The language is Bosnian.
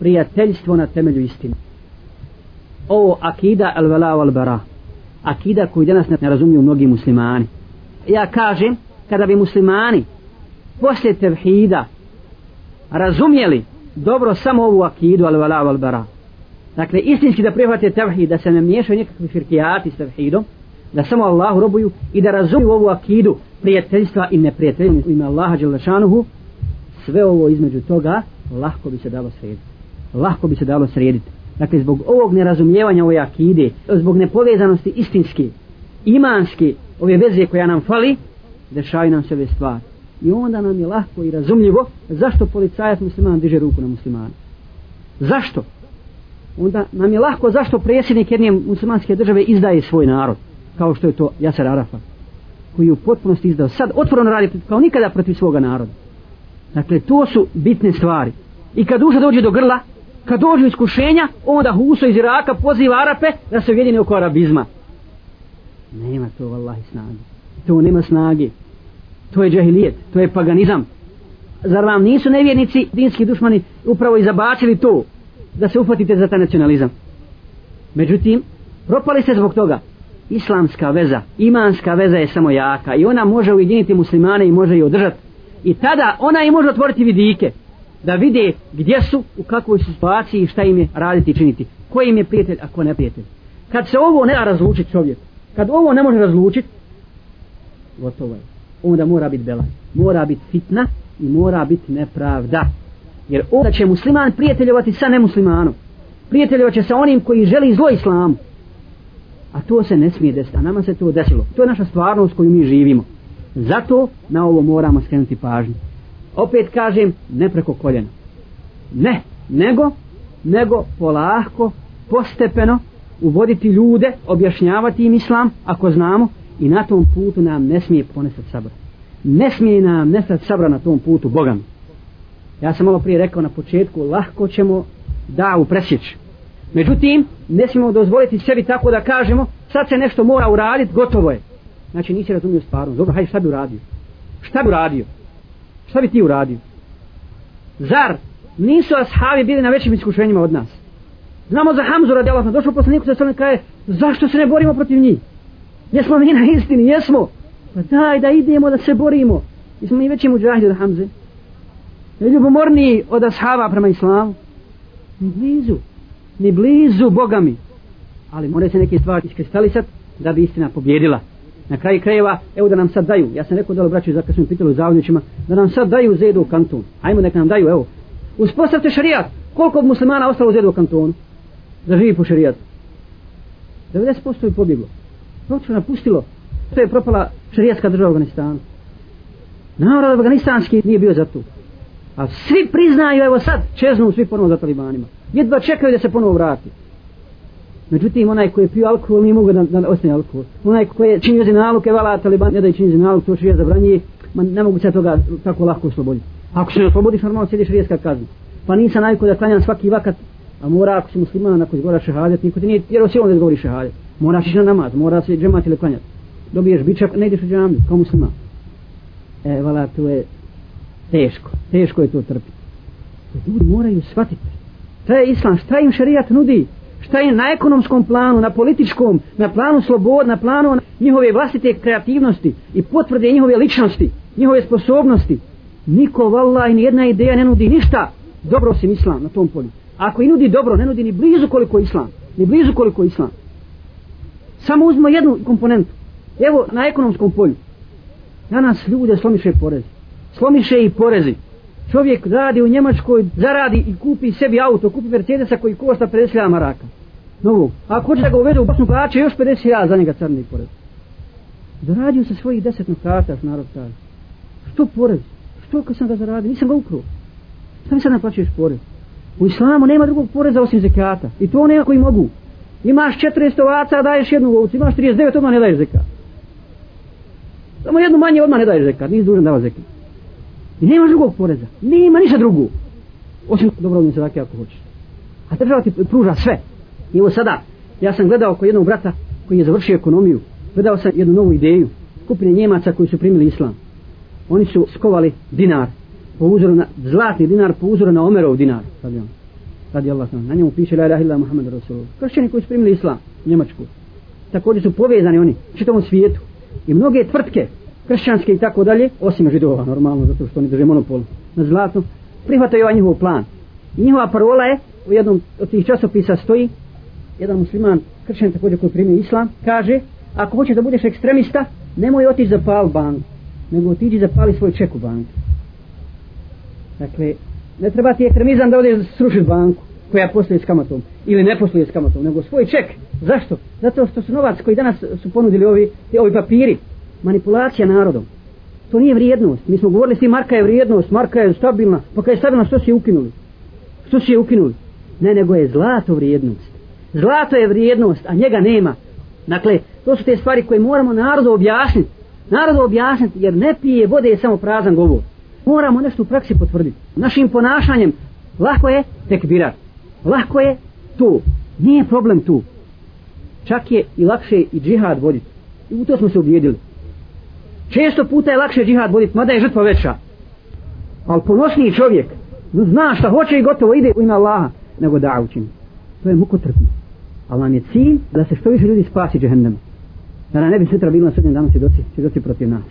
prijateljstvo na temelju istine. Ovo akida al vela wal bara akida koju danas ne razumiju mnogi muslimani. Ja kažem kada bi muslimani poslije tevhida razumjeli dobro samo ovu akidu al vela wal bara dakle istinski da prihvate tevhid da se ne miješaju nikakvi firkijati s tevhidom da samo Allahu robuju i da razumiju ovu akidu prijateljstva i neprijateljstva u ime Allaha Đelešanuhu sve ovo između toga lahko bi se dalo srediti lahko bi se dalo srediti dakle zbog ovog nerazumijevanja ove akide zbog nepovezanosti istinske imanske ove veze koja nam fali dešavaju nam se ove stvari. I onda nam je lahko i razumljivo zašto policajac musliman diže ruku na muslimana zašto? Onda nam je lahko zašto predsjednik jedne muslimanske države izdaje svoj narod kao što je to Jasar Arafat koji je u potpunosti izdao sad otvoreno radi kao nikada protiv svoga naroda. Dakle to su bitne stvari. I kad duša dođe do grla kad dođu iskušenja onda Huso iz Iraka poziva Arape da se ujedine oko arabizma. Nema to vallahi snage. To nema snage. To je džahilijet to je paganizam. Zar vam nisu nevjernici dinski dušmani upravo i zabacili to da se uhvatite za taj nacionalizam? Međutim propali se zbog toga. Islamska veza imanska veza je samo jaka i ona može ujediniti muslimane i može ih održati. I tada ona i može otvoriti vidike da vide gdje su, u kakvoj su situaciji i šta im je raditi i činiti. Ko im je prijatelj, a ko ne prijatelj. Kad se ovo ne da razlučiti čovjek, kad ovo ne može razlučiti, gotovo je. Onda mora biti bela, Mora biti fitna i mora biti nepravda. Jer onda će musliman prijateljovati sa nemuslimanom. Prijateljovat će sa onim koji želi zlo islamu. A to se ne smije desiti. A nama se to desilo. To je naša stvarnost koju mi živimo. Zato na ovo moramo skrenuti pažnju opet kažem ne preko koljena. Ne, nego nego polahko postepeno uvoditi ljude objašnjavati im islam ako znamo i na tom putu nam ne smije ponesati sabra ne smije nam nestati sabra na tom putu Boga mi. Ja sam malo prije rekao na početku lahko ćemo da u presjeć međutim ne smijemo dozvoliti sebi tako da kažemo sad se nešto mora uraditi gotovo je. Znači nisi razumio stvarno dobro hajde šta bi uradio? Šta bi uradio? Šta bi ti uradio? Zar nisu ashabi bili na većim iskušenjima od nas? Znamo za Hamzu radi Allah došao poslaniku sa strane kaže zašto se ne borimo protiv njih? Jesmo mi na istini? Jesmo. Pa daj da idemo da se borimo. Jesmo mi veći muđahidi od Hamze? Ne ljubomorniji od ashaba prema islamu? Ni blizu. Ni blizu Boga mi. Ali moraju se neke stvari iskristalisati da bi istina pobjedila na kraju krajeva, evo da nam sad daju, ja sam rekao da li braću, kad smo pitali u zavljućima, da nam sad daju zedu u kantun. Ajmo neka nam daju, evo. Uspostavite šarijat. Koliko muslimana ostalo zedu u kantonu? Da živi po šarijatu. 90% je pobjeglo. Proču napustilo. To je propala šarijatska država u Afganistanu. Narod afganistanski nije bio za to. A svi priznaju, evo sad, čeznu svi ponovo za talibanima. Jedva čekaju da se ponovo vrati. Međutim, onaj koji je pio alkohol nije mogu da, da ostane alkohol. Onaj koji je činio zinaluke, vala taliban, ne da je činio zinaluke, to šrije zabranje, ma ne mogu se toga tako lako osloboditi. Ako se ne oslobodiš, normalno sjediš rijeska kazna. Pa nisam najko da klanjam svaki vakat, a mora ako si musliman, ako izgovara šehadet, niko ti nije, jer osim da izgovori šehadet. Moraš ići na namaz, mora se džemat ili klanjati. Dobiješ bičak, ne ideš u džamiju, kao musliman. E, vala, to je teško, teško je to trpiti. Ljudi moraju shvatiti. Šta je islam, šta im šarijat nudi? Šta je na ekonomskom planu, na političkom, na planu slobod, na planu njihove vlastite kreativnosti i potvrde njihove ličnosti, njihove sposobnosti. Niko, valla, i nijedna ideja ne nudi ništa dobro osim islam na tom polju. Ako i nudi dobro, ne nudi ni blizu koliko islam. Ni blizu koliko islam. Samo uzmo jednu komponentu. Evo, na ekonomskom polju. Danas ljude slomiše porezi. Slomiše i porezi čovjek radi u Njemačkoj, zaradi i kupi sebi auto, kupi Mercedesa koji košta 50.000 maraka. Novo. A ako hoće da ga uvede u Bosnu plaće, još 50.000 za njega crni porez. Zaradio se svojih deset nukata, narod kaže. Što porez? Što kad sam ga zaradio? Nisam ga ukruo. Šta mi sad naplaćuješ porez? U islamu nema drugog poreza osim zekata. I to nema koji mogu. Imaš 400 ovaca, daješ jednu ovcu. Imaš 39, odmah ne daješ zekat. Samo jednu manje, odmah ne daješ zekat. Nisi dužan dava zekat. I nema drugog poreza. Nema ništa drugo. Osim dobrovoljne sadake ako hoćeš. A država ti pruža sve. I evo sada, ja sam gledao kod jednog brata koji je završio ekonomiju. Gledao sam jednu novu ideju. Skupine Njemaca koji su primili islam. Oni su skovali dinar po uzoru na, zlatni dinar po uzoru na Omerov dinar. radi Allah na njemu piše la ilaha illa Muhammed Rasulullah kršćani koji su primili islam u Njemačku također su povezani oni u čitavom svijetu i mnoge tvrtke kršćanske i tako dalje osim židova normalno zato što oni drže monopol na zlatu prihvataju ovaj njihov plan. I njihova parola je u jednom od tih časopisa stoji jedan musliman kršćan također koji primi islam kaže ako hoćeš da budeš ekstremista nemoj otići za pal bank nego otiđi za pali svoj ček u banku. Dakle ne treba ti ekstremizam da odeš srušiti banku koja posluje s kamatom ili ne posluje s kamatom nego svoj ček. Zašto? zato što su novac koji danas su ponudili ovi, ovi papiri manipulacija narodom. To nije vrijednost. Mi smo govorili svi marka je vrijednost marka je stabilna. Pa kada je stabilna što si je ukinuli? Što si je ukinuli? Ne nego je zlato vrijednost. Zlato je vrijednost a njega nema. Dakle to su te stvari koje moramo narodu objasniti narodu objasniti jer ne pije vode je samo prazan govor. Moramo nešto u praksi potvrditi našim ponašanjem lako je tekbirat. Lako je tu nije problem tu. Čak je i lakše i džihad voditi i u to smo se ubijedili često puta je lakše džihad voditi mada je žrtva veća. Ali ponosniji čovjek zna šta hoće i gotovo ide u ime Allaha nego da učini. To je mukotrpno. Ali nam je cilj da se što više ljudi spasi džehendama da nam ne bi sutra bilo na sudnjem danu svjedoci, svjedoci protiv nas.